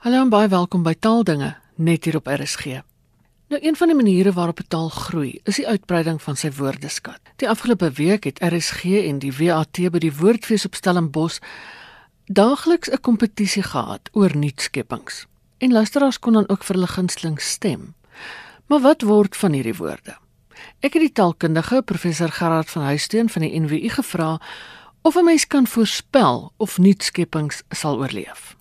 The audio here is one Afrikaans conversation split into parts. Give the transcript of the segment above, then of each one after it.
Hallo en baie welkom by Taaldinge net hier op RSG. Nou een van die maniere waarop 'n taal groei, is die uitbreiding van sy woordeskat. Die afgelope week het RSG en die WAT by die Woordfees op Stellenbosch daagliks 'n kompetisie gehad oor nuutskeppings. En luisteraars kon dan ook vir hulle gunsteling stem. Maar wat word van hierdie woorde? Ek het die taalkundige professor Gerard van Huisteen van die NWU gevra of 'n mens kan voorspel of nuutskeppings sal oorleef.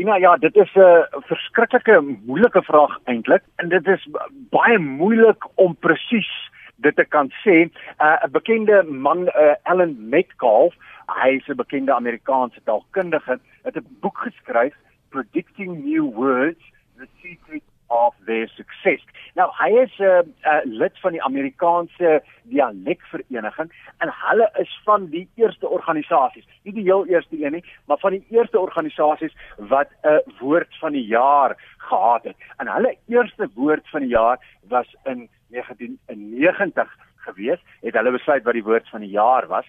Ina, ja, dit is 'n verskriklike moeilike vraag eintlik en dit is baie moeilik om presies dit te kan sê. 'n uh, Bekende man, uh, Alan Metcalf, hy is 'n bekende Amerikaanse taalkundige, het 'n boek geskryf, Predicting New Words: The Secret of their success. Nou hy is 'n uh, uh, lid van die Amerikaanse dialekvereniging en hulle is van die eerste organisasies, nie die heel eerste een nie, maar van die eerste organisasies wat 'n uh, woord van die jaar gehad het. En hulle eerste woord van die jaar was in 1990 gewees, het hulle besluit wat die woord van die jaar was.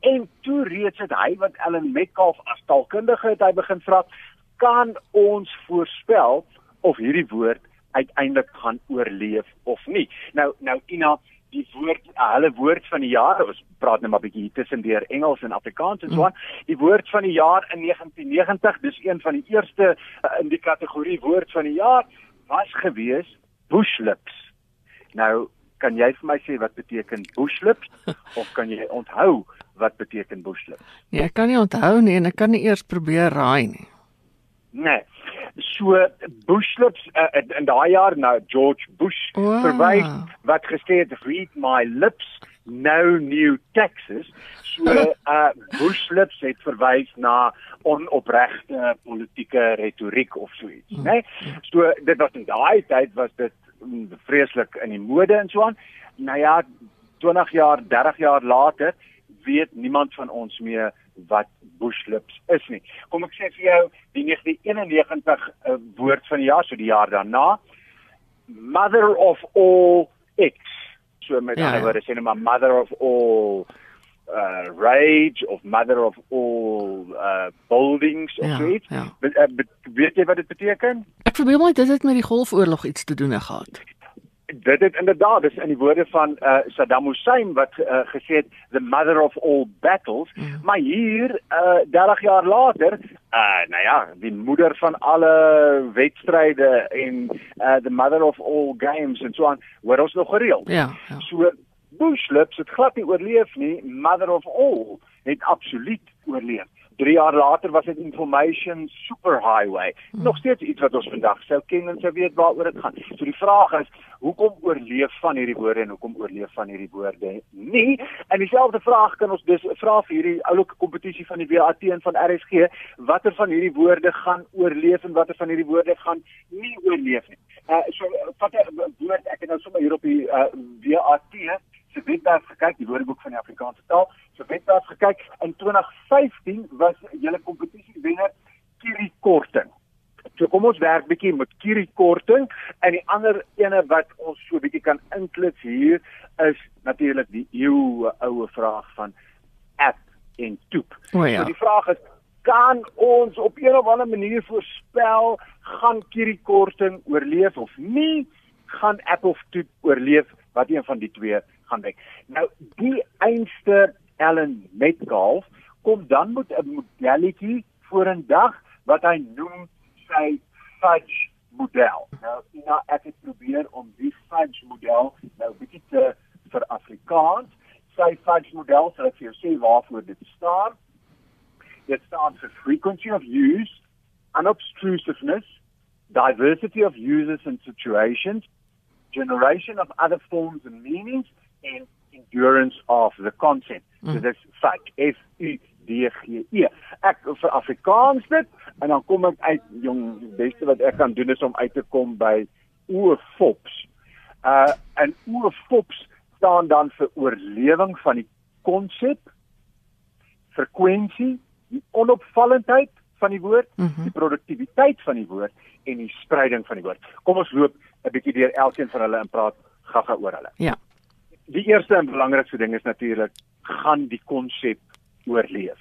En toe reeds het hy wat Ellen Metcalf as taalkundige het hy begin vra, kan ons voorspel of hierdie woord uiteindelik gaan oorleef of nie. Nou nou Ina, die woord hulle woord van die jaar, ons praat net maar 'n bietjie tussen deur Engels en Afrikaans en so aan. Die woord van die jaar in 1990, dis een van die eerste uh, in die kategorie woord van die jaar was gewees bushlips. Nou kan jy vir my sê wat beteken bushlips of kan jy onthou wat beteken bushlips? Ja, ek kan nie onthou nie en ek kan nie eers probeer raai nie. Nee so Bushlips uh, in, in daai jaar nou George Bush wow. verwys wat gesê het read my lips no new taxes so uh Bushlips het verwys na onopregte politieke retoriek of so iets nê nee? so dit was in daai tyd was dit mm, vreeslik in die mode en so aan nou ja 20 jaar 30 jaar later weet niemand van ons meer wat bushlips is nie. Kom ek sê vir jou die 1991 uh, eh, woord van die jaar, so die jaar daarna, mother of all x. So met ja, ander woorde sê net maar mother of all uh rage of mother of all uh buildings of ja, iets. Ja. Uh, weet jy wat dit beteken? Ek verbeel my dit het met die Golfoorlog iets te doen gehad dit het inderdaad dis in die woorde van uh, Saddam Hussein wat uh, gesê het the mother of all battles ja. maar hier uh, 30 jaar later uh, nou ja die moeder van alle wedstryde en uh, the mother of all games en so aan word ons nog gereeld ja, ja. so bushlips het glad nie oorleef nie mother of all het absoluut oorleef 3 jaar later was dit information superhighway. Hmm. Nog steeds iets wat ons vandag sou ken en sou weet waaroor dit gaan. So die vraag is, hoekom oorleef van hierdie woorde en hoekom oorleef van hierdie woorde nie? En dieselfde vraag kan ons dus vra vir hierdie oulike kompetisie van die WAT en van RSG, watter van hierdie woorde gaan oorleef en watter van hierdie woorde gaan nie oorleef nie. Uh so wat 'n woord ek het nou sommer hier op die uh, WAT se webwerf gekyk, die Woordeboek van die Afrikaanse taal, se webwerf gekyk. In 2015 was julle kompetisie wenner Kiri Korting. So kom ons werk bietjie met Kiri Korting en die ander ene wat ons so bietjie kan inkluds hier is natuurlik die eeue oue vraag van app en toep. Oh ja. So die vraag is kan ons op een of ander manier voorspel gaan Kiri Korting oorleef of nie? Gaan app of toep oorleef? Wat een van die twee gaan weg. Nou die einste Ellen Metcalf kom dan met 'n modelletjie voor 'n dag wat hy noem sy fudge model. Nou nou ek het probeer om die fudge model nou bietjie te vir Afrikaans. Sy fudge model sal ek vir jou sê waarvoor dit staan. Dit staan vir frequency of use, unobtrusiveness, diversity of users and situations, generation of other forms and meanings en endurance of the concept. Mm. So dis FUG, F U D G E. Ek vir Afrikaans dit en dan kom ek uit jong die beste wat ek kan doen is om uit te kom by oorfops. Uh en oorfops staan dan vir oorlewing van die konsep, frekwensie, die onopvallendheid van die woord, mm -hmm. die produktiwiteit van die woord en die spreiding van die woord. Kom ons loop 'n bietjie deur elkeen van hulle en praat gaga oor hulle. Ja die eerste en belangrikste ding is natuurlik gaan die konsep oorleef.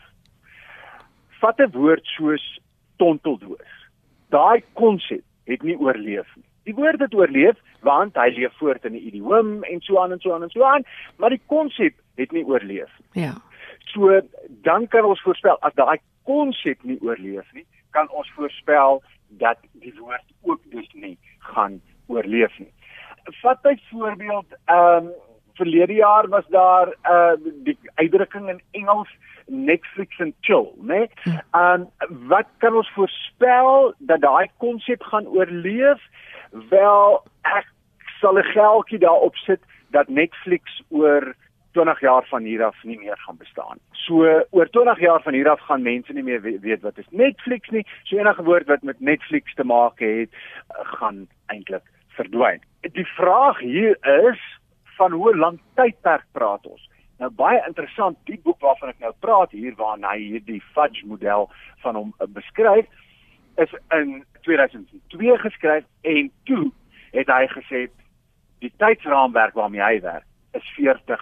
Vat 'n woord soos tonteldoos. daai konsep het nie oorleef nie. Die woord het oorleef want hy leef voort in 'n idiom en so aan en so aan en so aan, maar die konsep het nie oorleef nie. Ja. So dan kan ons voorspel as daai konsep nie oorleef nie, kan ons voorspel dat die woord ook dus nie gaan oorleef nie. Vat byvoorbeeld ehm um, verlede jaar was daar 'n uh, die uitdrukking in Engels Netflix and chill, né? Nee? En wat kan ons voorspel dat daai konsep gaan oorleef? Wel, ek sal 'n geldjie daarop sit dat Netflix oor 20 jaar van hier af nie meer gaan bestaan. So oor 20 jaar van hier af gaan mense nie meer weet wat is Netflix nie. So enige woord wat met Netflix te maak het, eh, gaan eintlik verdwyn. Die vraag hier is van hoe lank tydperk praat ons? Nou baie interessant, die boek waarvan ek nou praat hier waarna hy hierdie fudge model van hom uh, beskryf, is in 2002 geskryf en toe het hy gesê die tydsraamwerk waarmee hy werk is 40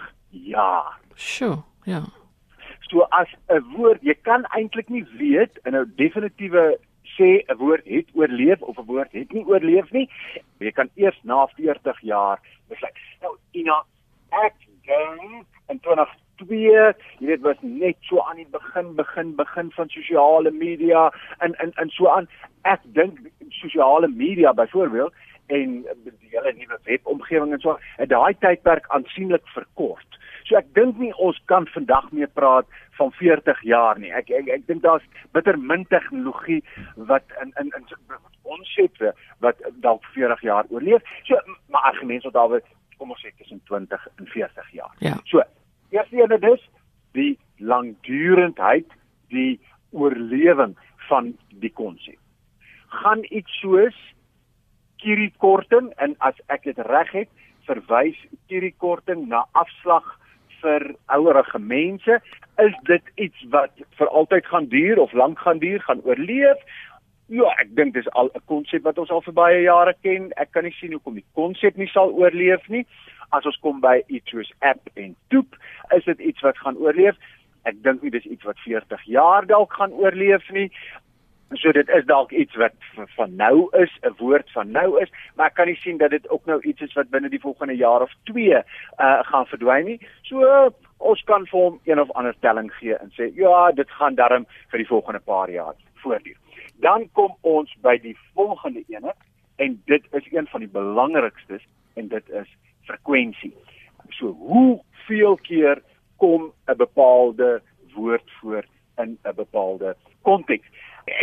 jaar. Sjoe, ja. So as 'n woord, jy kan eintlik nie weet in 'n definitiewe sê 'n woord het oorleef of 'n woord het nie oorleef nie. Jy kan eers na 40 jaar besluit. Nou, Ina, ek dink in 2002, jy weet was net so aan die begin begin begin van sosiale media en en en so aan ek dink sosiale media byvoorbeeld en die hele nuwe webomgewing en so het daai tydperk aansienlik verkort. So ek dink nie ons kan vandag meer praat van 40 jaar nie. Ek ek, ek dink daar's bitter min tegnologie wat in in in ons sê wat dalk 40 jaar oorleef. So maar argumente wat daar kom ons sê tussen 20 en 40 jaar. Ja. So, eerste ene dus die langdurendheid, die oorlewing van die konsep. Gaan iets soos Kiri Korting en as ek dit reg het, verwys Kiri Korting na afslag vir ouerige mense, is dit iets wat vir altyd gaan duur of lank gaan duur, gaan oorleef Ja, ek dink dis al 'n konsep wat ons al vir baie jare ken. Ek kan nie sien hoekom die konsep nie sal oorleef nie. As ons kom by iets soos app en toep, is dit iets wat gaan oorleef. Ek dink nie dis iets wat 40 jaar dalk gaan oorleef nie. So dit is dalk iets wat van nou is, 'n woord van nou is, maar ek kan nie sien dat dit ook nou iets is wat binne die volgende jaar of 2 uh gaan verdwyn nie. So uh, ons kan vir hom een of ander telling gee en sê ja, dit gaan darm vir die volgende paar jaar voortduur. Dan kom ons by die volgende ene en dit is een van die belangrikstes en dit is frekwensie. So hoeveel keer kom 'n bepaalde woord voor in 'n bepaalde konteks?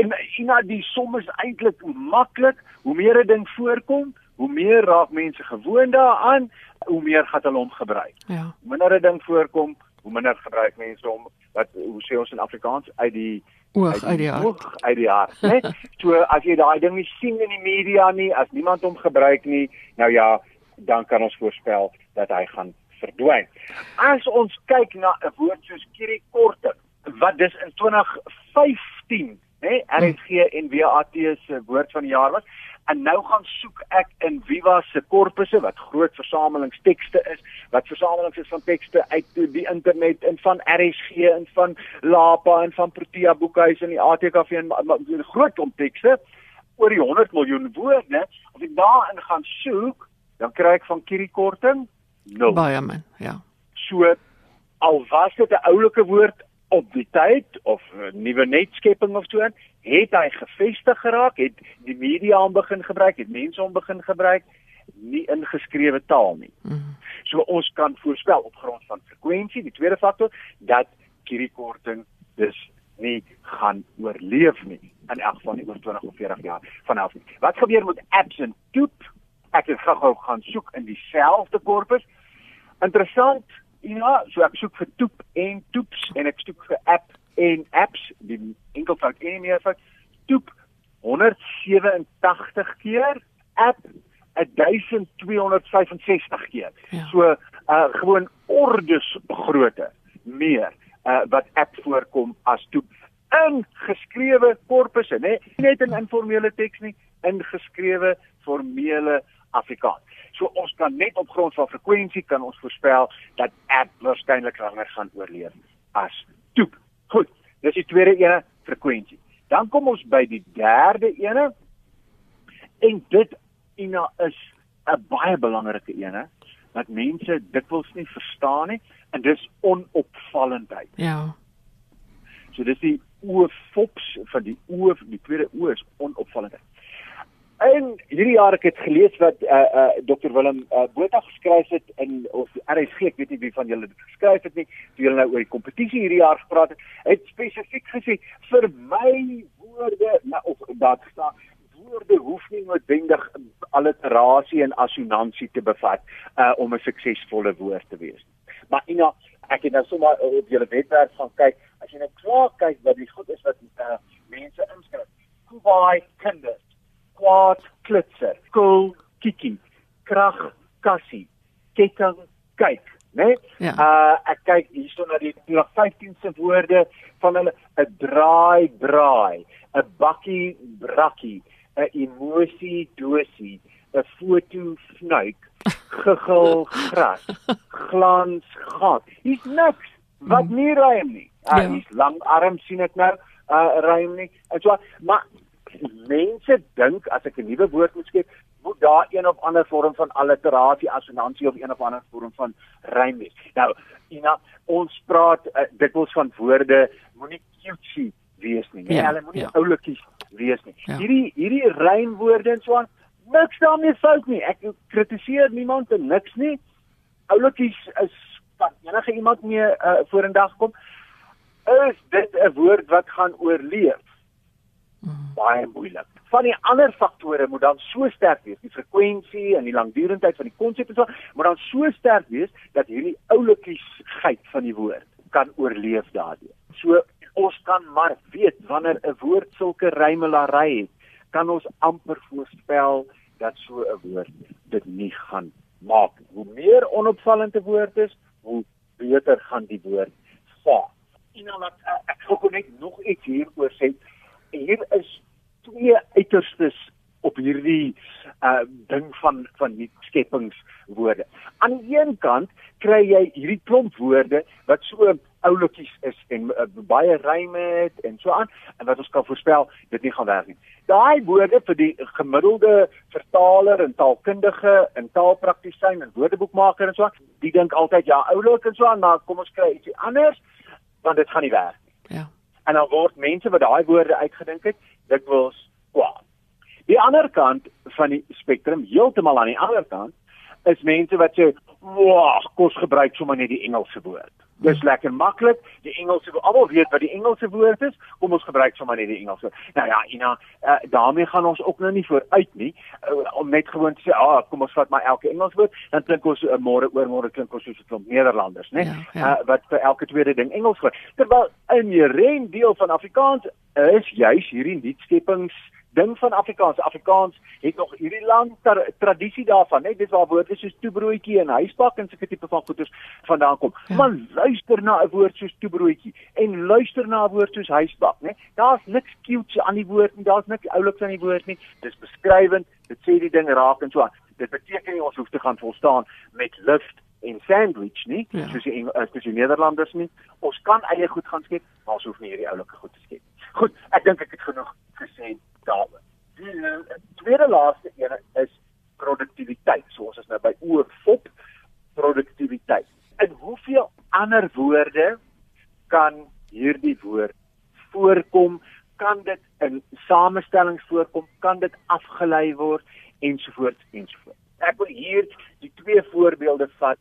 En sien nou die som is eintlik maklik. Hoe meer 'n ding voorkom, hoe meer raak mense gewoond daaraan, hoe meer gaan hulle hom gebruik. Ja. Minder 'n ding voorkom, hoe minder gebruik mense hom. Wat hoe sê ons in Afrikaans uit die oog uit die. Oog uit die hart, né? so as jy daai ding nie sien in die media nie, as niemand hom gebruik nie, nou ja, dan kan ons voorspel dat hy gaan verdwyn. As ons kyk na 'n woord soos kirikorting, wat dis in 2015, né, RSG en WAT se woord van die jaar was, en nou gaan soek ek in Viva se korpusse wat groot versamelingstekste is, wat versamelings is van tekste uit die internet en van RSG en van Lapa en van Protea boekhuis en die ATKV en groot klomp tekste oor die 100 miljoen woorde. As ek daarin gaan soek, dan kry ek van Kiri korting 0. Baie min, ja. So al was dit 'n oulike woord op die tyd of nuwe netskepping of so en het hy gevestig geraak, het die media hom begin gebruik, het mense hom begin gebruik nie in geskrewe taal nie. Mm. So ons kan voorspel op grond van frekwensie, die tweede faktor dat kirikorting dus nie gaan oorleef nie in elk geval nie oor 20 of 40 jaar vanaf nie. Wat gebeur met apps en toep? Ek het gou-gou gaan soek in dieselfde korpus. Interessant, ja, so ek soek vir toep en toeps en ek soek vir app en apps die enkelvoud en meervoud toep 187 keer app 1265 keer. Ja. So uh gewoon ordes grootte meer uh wat app voorkom as toep in geskrewe korpusse, nê? Nie net in informele teks nie, in geskrewe formele Afrikaans. So ons kan net op grond van frekwensie kan ons voorspel dat app waarskynlik langer gaan oorleef as toep. Goed, dis die tweede ene, frekwensie. Dan kom ons by die derde ene En dit Ina is 'n baie belangrike hè wat mense dikwels nie verstaan nie en dis onopvallendheid. Ja. So dis die oorfops van die oor die tweede oor is onopvallendheid. En hierdie jaar ek het gelees wat uh uh Dr Willem uh, Botha geskryf het in of RSG, ek weet nie wie van julle dit geskryf het nie, toe hulle nou oor die kompetisie hierdie jaar gepraat het, het spesifiek gesê vir my woorde nou of daar staan woorde hoef nie noodwendig alliterasie en assonansie te bevat uh om 'n suksesvolle woord te wees. Maar Ina, ek het nou sommer op julle webwerf gaan kyk, as jy nou klaar kyk wat die goed is wat uh mense inskryf. Kwaai kinders kwaad klitser, koel kiki, krag kassie, ketting kyk, né? Nee? Ja. Uh ek kyk hierso na die die 15 se woorde van hulle 'n draai braai, 'n bakkie brakkie, 'n emosie dosie, 'n foto snuik, gegil gras, glans gat. Hier's niks wat nie rym nie. Uh, Ja. Hier's lang arm sien ek nou, uh rym nie. En so maar mense dink as ek 'n nuwe woord moet skep, moet daar een of ander vorm van alliterasie, assonansie of een of ander vorm van rym wees. Nou, Ina, ons praat uh, dikwels van woorde moenie cutesy wees nie. Nee, Ja, hulle moenie ja. oulikies wees nie. Ja. Hierdie hierdie rymwoorde en so aan, niks daarmee fout nie. Ek kritiseer niemand en niks nie. Oulikies is kan enige iemand mee uh, vorendag kom. Is dit 'n woord wat gaan oorleef? Baie moeilik. Van die ander faktore moet dan so sterk wees, die frekwensie en die langdurendheid van die konsep en so, moet dan so sterk wees dat hierdie oulikiesheid van die woord kan oorleef daardeur. So ons kan maar weet wanneer 'n woord sulke rymelary het, kan ons amper voorspel dat so 'n woord dit nie gaan maak. Hoe meer onopvallend 'n woord is, hoe beter gaan die woord vaar. En dan laat ek ek wil net nog iets hieroor sê hier is twee uiterstes op hierdie uh ding van van die skepingswoorde. Aan die een kant kry jy hierdie klomp woorde wat so oulikies is en uh, baie ryme het en so aan en wat ons kan voorspel dit nie gaan werk nie. Daai woorde vir die gemiddelde vertaler en taalkundige en taalpraktisyn en woordeboekmaker en so aan, die dink altyd ja oulik en so aan, maar kom ons kry ietsie anders want dit gaan nie werk nie Ja. En dan word mense wat daai woorde uitgedink het dikwels kwaad. Die ander kant van die spektrum, heeltemal aan die ander kant, is mense wat sê, "Wag, kos gebruik sommer net die Engelse woord." Dis lekker maklik. Die Engelse almal weet wat die Engelse woord is. Kom ons gebruik sommer net die Engelse. Nou ja, Ina, uh, daarmee gaan ons ook nou nie vooruit nie. Uh, om net gewoon te sê, "Ah, kom ons vat maar elke Engels woord." Dan klink ons uh, môre oor môre klink ons soos 'n klomp Nederlanders, né? Ja, ja. Uh, wat vir elke tweede ding Engels gebruik. Terwyl in die ren deel van Afrikaans is juis hierdie nuutskeppings ding van Afrikaans. Afrikaans het nog hierdie lang tra tradisie daarvan, net dis waar woorde soos toebroodjie en huispak en sulke tipe van goeders vandaan kom. Ja. Maar luister na 'n woord soos toebroodjie en luister na 'n woord soos huispak, né? Daar's niks cute aan die woord nie, daar's niks ouliks aan die woord nie. Dis beskrywend, dit sê die ding raak en so aan. Dit beteken nie ons hoef te gaan volstaan met lift en sandwich nie, Ja. soos die uh, soos die Nederlanders nie. Ons kan eie goed gaan skep, maar ons hoef nie hierdie oulike goed te skep. Goed, ek dink ek het genoeg gesê daaroor. Die uh, tweede laaste een is produktiwiteit. So ons is nou by oorfop produktiwiteit. In hoeveel ander woorde kan hierdie woord voorkom? Kan dit in samestellings voorkom? Kan dit afgelei word ensovoorts ensovoorts. Ek wil hier die twee voorbeelde vat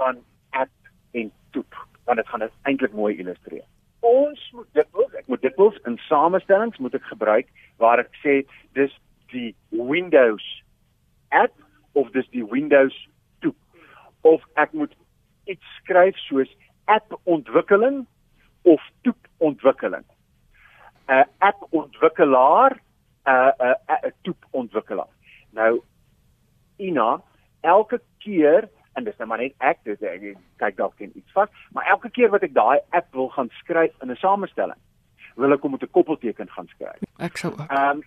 van app en toep want dit gaan dit eintlik mooi illustreer. Ons moet dikwels, ek moet dikwels in samestellings moet ek gebruik waar ek sê dis die Windows app of dis die Windows toep of ek moet iets skryf soos app ontwikkeling of toep ontwikkeling. 'n app ontwikkelaar, 'n 'n 'n toep ontwikkelaar. Nou Ina, elke keer en dis nou maar net ek dis ek kyk dalk teen iets vas, maar elke keer wat ek daai app wil gaan skryf in 'n samestelling, wil ek hom met 'n koppelteken gaan skryf. Ek sou ook. Ehm um,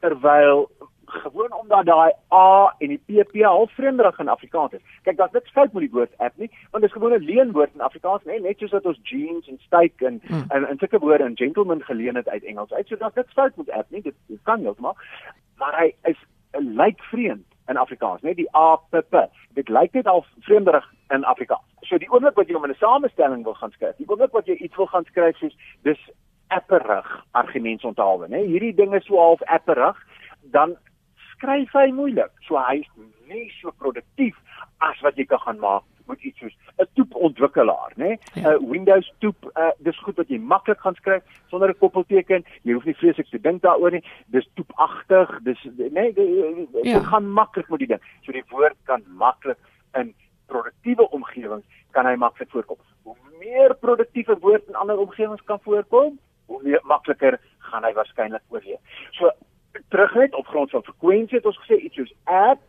terwyl gewoon omdat daai A en die PP al vreemderig in Afrikaans is. Kyk, daar's niks fout met die woord app nie, want dit is gewoon 'n leenwoord in Afrikaans, nee, net soos dat ons jeans en styk en Hmm. en en sulke woorde in gentleman geleen het uit Engels uit. So daar's niks fout met app nie, dit, dit kan heeltemal. Maar hy is lyk vreemd in Afrikaans, net die a p p. Dit lyk net al vreemderig in Afrikaans. So die oomblik wat jy hom in 'n samestelling wil gaan skryf, die oomblik wat jy iets wil gaan skryf soos dis apperig argumentsonthaalwe, né? Hierdie ding is so half apperig, dan skryf hy moeilik. So hy's nie so produktief as wat jy kan gaan maak met iets soos 'n toepontwikkelaar, né? 'n ja. uh, Windows toep, uh, dis goed wat jy maklik gaan skryf sonder 'n koppelteken. Jy hoef nie vreeslik te dink daaroor nie. Dis toepagtig, dis né, nee, dit ja. gaan maklik met die ding. So die woord kan maklik in produktiewe omgewings kan hy maklik voorkom. Hoe meer produktiewe woord in ander omgewings kan voorkom, hoe meer makliker gaan hy waarskynlik oorleef. So terug net op grond van frekwensie het ons gesê iets soos app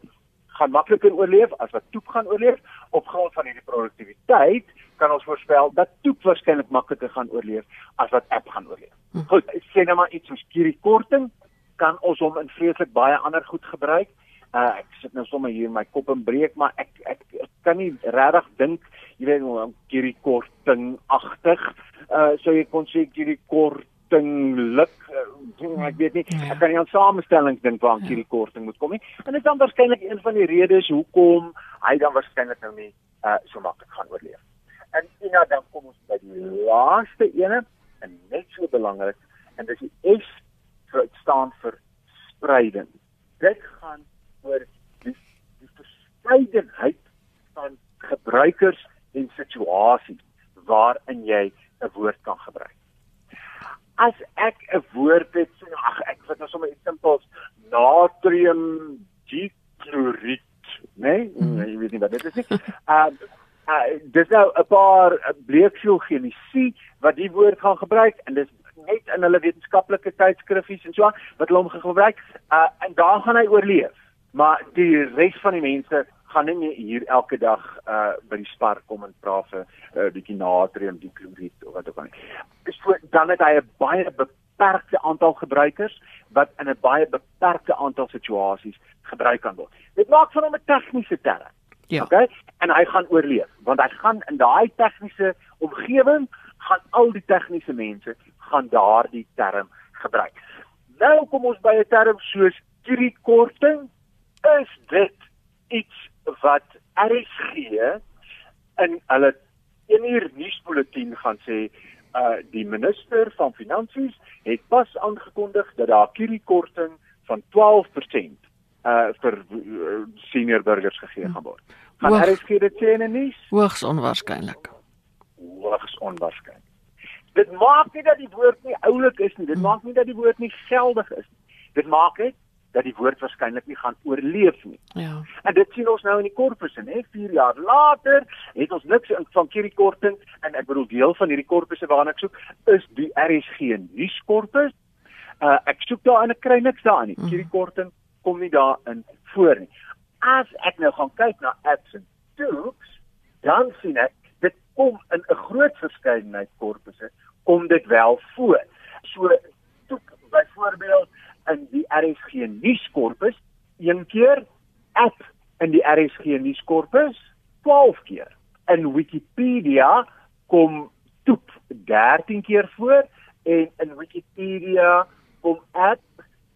gaan makliker oorleef as wat toep gaan oorleef op grond van hierdie produktiwiteit kan ons voorspel dat toep waarskynlik makliker gaan oorleef as wat app gaan oorleef. Hm. Goed, sê nou maar iets soos kierie korting kan ons hom in vreeslik baie ander goed gebruik. Uh, ek sit nou sommer hier in my kop en breek maar ek ek, ek kan nie regtig dink jy weet hoe kierie korting agtig. Uh so jy kon sê kierie kort kortinglik uh, ek weet nie. Ja. ek kan nie aan samestellings dink waar hierdie ja. korting moet kom nie. En dit is dan waarskynlik een van die redes hoekom hy dan waarskynlik nou nie uh, so maklik gaan oorleef. En ina dan kom ons by die laaste ene en net so belangrik en dis die S vir staan vir spreiding. Dit gaan oor die, die verskeidenheid van gebruikers en situasies waarin jy 'n woord kan gebruik as ek 'n woord het so ag ek vat nou sommer iets simpels natrium dichloried nê nee? mm. jy weet nie wat dit is nie uh, uh dis nou 'n paar bleeksel chemie wat die woord gaan gebruik en dis net in hulle wetenskaplike tydskriffies en so wat hulle hom gebruik uh en daar gaan hy oorleef maar die res van die mense gaan nie hier elke dag uh by die spar kom en praat vir 'n uh, bietjie natrium dikloried of wat ook al nie. Dis so dan het hy 'n baie beperkte aantal gebruikers wat in 'n baie beperkte aantal situasies gebruik kan word. Dit maak van hom 'n tegniese term. Ja. Okay? En hy gaan oorleef want hy gaan in daai tegniese omgewing gaan al die tegniese mense gaan daardie term gebruik. Nou kom ons by 'n term soos kriekorting. Is dit iets wat RSG in hulle 1 uur nuusbulletin gaan sê uh die minister van finansies het pas aangekondig dat daar 'n kuriekorting van 12% uh vir uh, senior burgers gegee gaan word. Gaan Hoog, RSG dit sê in 'n nuus? Hoogs onwaarskynlik. Hoogs onwaarskynlik. Dit maak nie dat die woord nie oulik is nie. Dit hmm. maak nie dat die woord nie geldig is nie. Dit maak dit dat die woord waarskynlik nie gaan oorleef nie. Ja. En dit sien ons nou in die korpus en hè 4 jaar later het ons niks van hierdie korting en ek bedoel deel van hierdie korpusse waarna ek soek is die RSG nuuskorpus. Uh ek soek daar en ek kry niks daarin nie. Mm. Hierdie korting kom nie daarin voor nie. As ek nou gaan kyk na apps en tools, dan sien ek dit kom in 'n groot verskeidenheid korpusse kom dit wel voor. So toek byvoorbeeld in die RSG nuuskorpus een keer, app in die RSG nuuskorpus 12 keer. In Wikipedia kom toep 13 keer voor en in Wikipedia kom app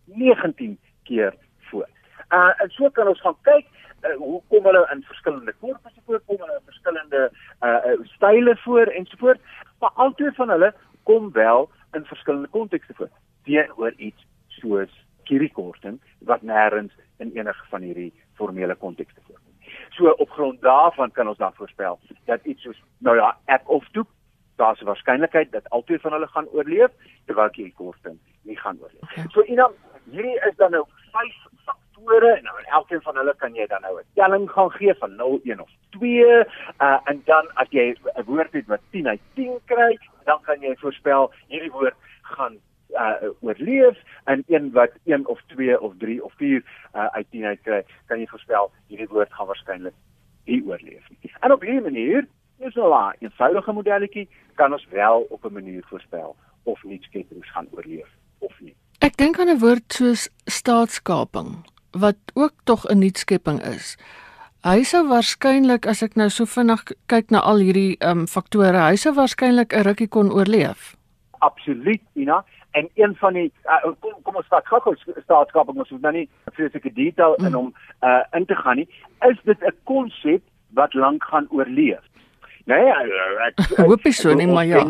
19 keer voor. Uh en so kan ons gaan kyk uh, hoe kom hulle in verskillende korpusse voor, kom hulle in verskillende uh, uh style voor ensovoorts, maar altyd van hulle kom wel in verskillende kontekste voor teenoor iets soos kieriekorting wat nêrens in enige van hierdie formele kontekste voorkom. So op grond daarvan kan ons dan voorspel dat iets soos nou ja, app of toep, daar's 'n waarskynlikheid dat albei van hulle gaan oorleef terwyl kieriekorting nie gaan oorleef. Okay. So Ina, hierdie is dan nou vyf faktore en nou in elkeen van hulle kan jy dan nou 'n telling gaan gee van 0, 1 of 2, uh en dan as jy 'n woord het wat 10 uit 10 kry, dan kan jy voorspel hierdie woord gaan uh oorleef en een wat 1 of 2 of 3 of 4 uh uit 10 uit kry, kan jy voorspel hierdie woord gaan waarskynlik nie oorleef nie. En op hierdie manier, is 'n eenvoudige modelletjie, kan ons wel op 'n manier voorspel of nietskeppings gaan oorleef of nie. Ek dink aan 'n woord soos staatskaping wat ook tog 'n nietskepping is. Hy sou waarskynlik as ek nou so vinnig kyk na al hierdie ehm um, faktore, hy sou waarskynlik 'n rukkie kon oorleef. Absoluut, Ina en een van die uh, kom kom ons vat gou-gou staatskaping ons hoef nou nie vreeslike detail in om uh, in te gaan nie is dit 'n konsep wat lank gaan oorleef Nee, ek hoop nie so nie, maar ja.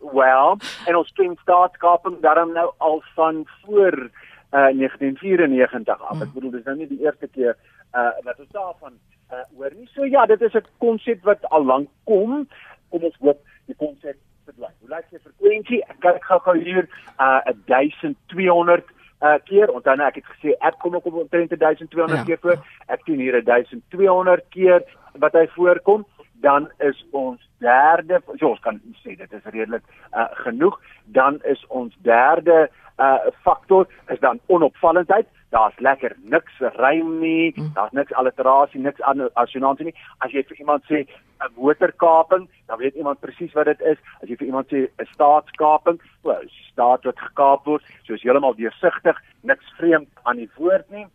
Well, en ons ken staatskaping daarom nou al van voor uh 1994 af. Ek bedoel dis nou nie die eerste keer uh wat ons daarvan uh hoor nie. So ja, dit is 'n konsep wat al lank kom. Kom ons hoop die konsep bly. Hoe lyk die frekwensie? Ek kyk gou-gou hier uh 1200 uh keer. Onthou nou ek het gesê ek kom ook op omtrent 1200 ja. keer voor. Ek sien hier 1200 keer wat hy voorkom dan is ons derde so ons kan sê dit is redelik uh, genoeg dan is ons derde uh, faktor is dan onopvallendheid daar's lekker niks rym nie hm. daar's niks alliterasie niks assonansie nie. As jy vir iemand sê 'n motorkaping dan weet iemand presies wat dit is. As jy vir iemand sê 'n staatskaping o well, staat wat gekaap word so is heeltemal deursigtig niks vreemd aan die woord nie.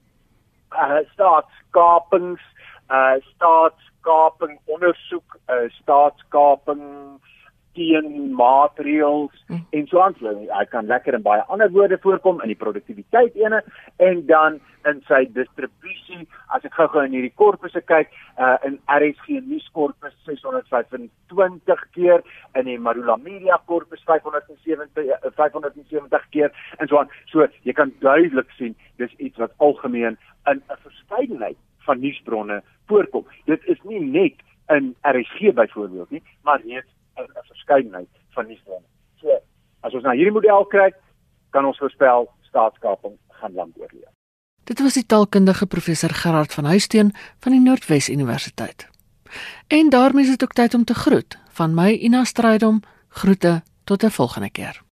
Uh, staatskapings uh staatskaping ondersoek, uh staatskaping teen maatreëls hm. en so aan. Hy kan lekker in baie ander woorde voorkom in die produktiwiteit ene en dan in sy distribusie. As ek gou-gou in hierdie korpusse kyk, uh in RSG nuuskorpus 625 keer, in die Marula Media korpus 570 570 keer en so aan. So jy kan duidelik sien dis iets wat algemeen in 'n verskeidenheid van nuusbronne voorkom. Dit is nie net in RSG byvoorbeeld nie, maar reeds 'n verskeidenheid van nuusbronne. So, as ons nou hierdie model kry, kan ons voorspel staatskaping gaan lank oorleef. Dit was die taalkundige professor Gerard van Huisteen van die Noordwes Universiteit. En daarmee is dit ook tyd om te groet. Van my Ina Strydom, groete tot 'n volgende keer.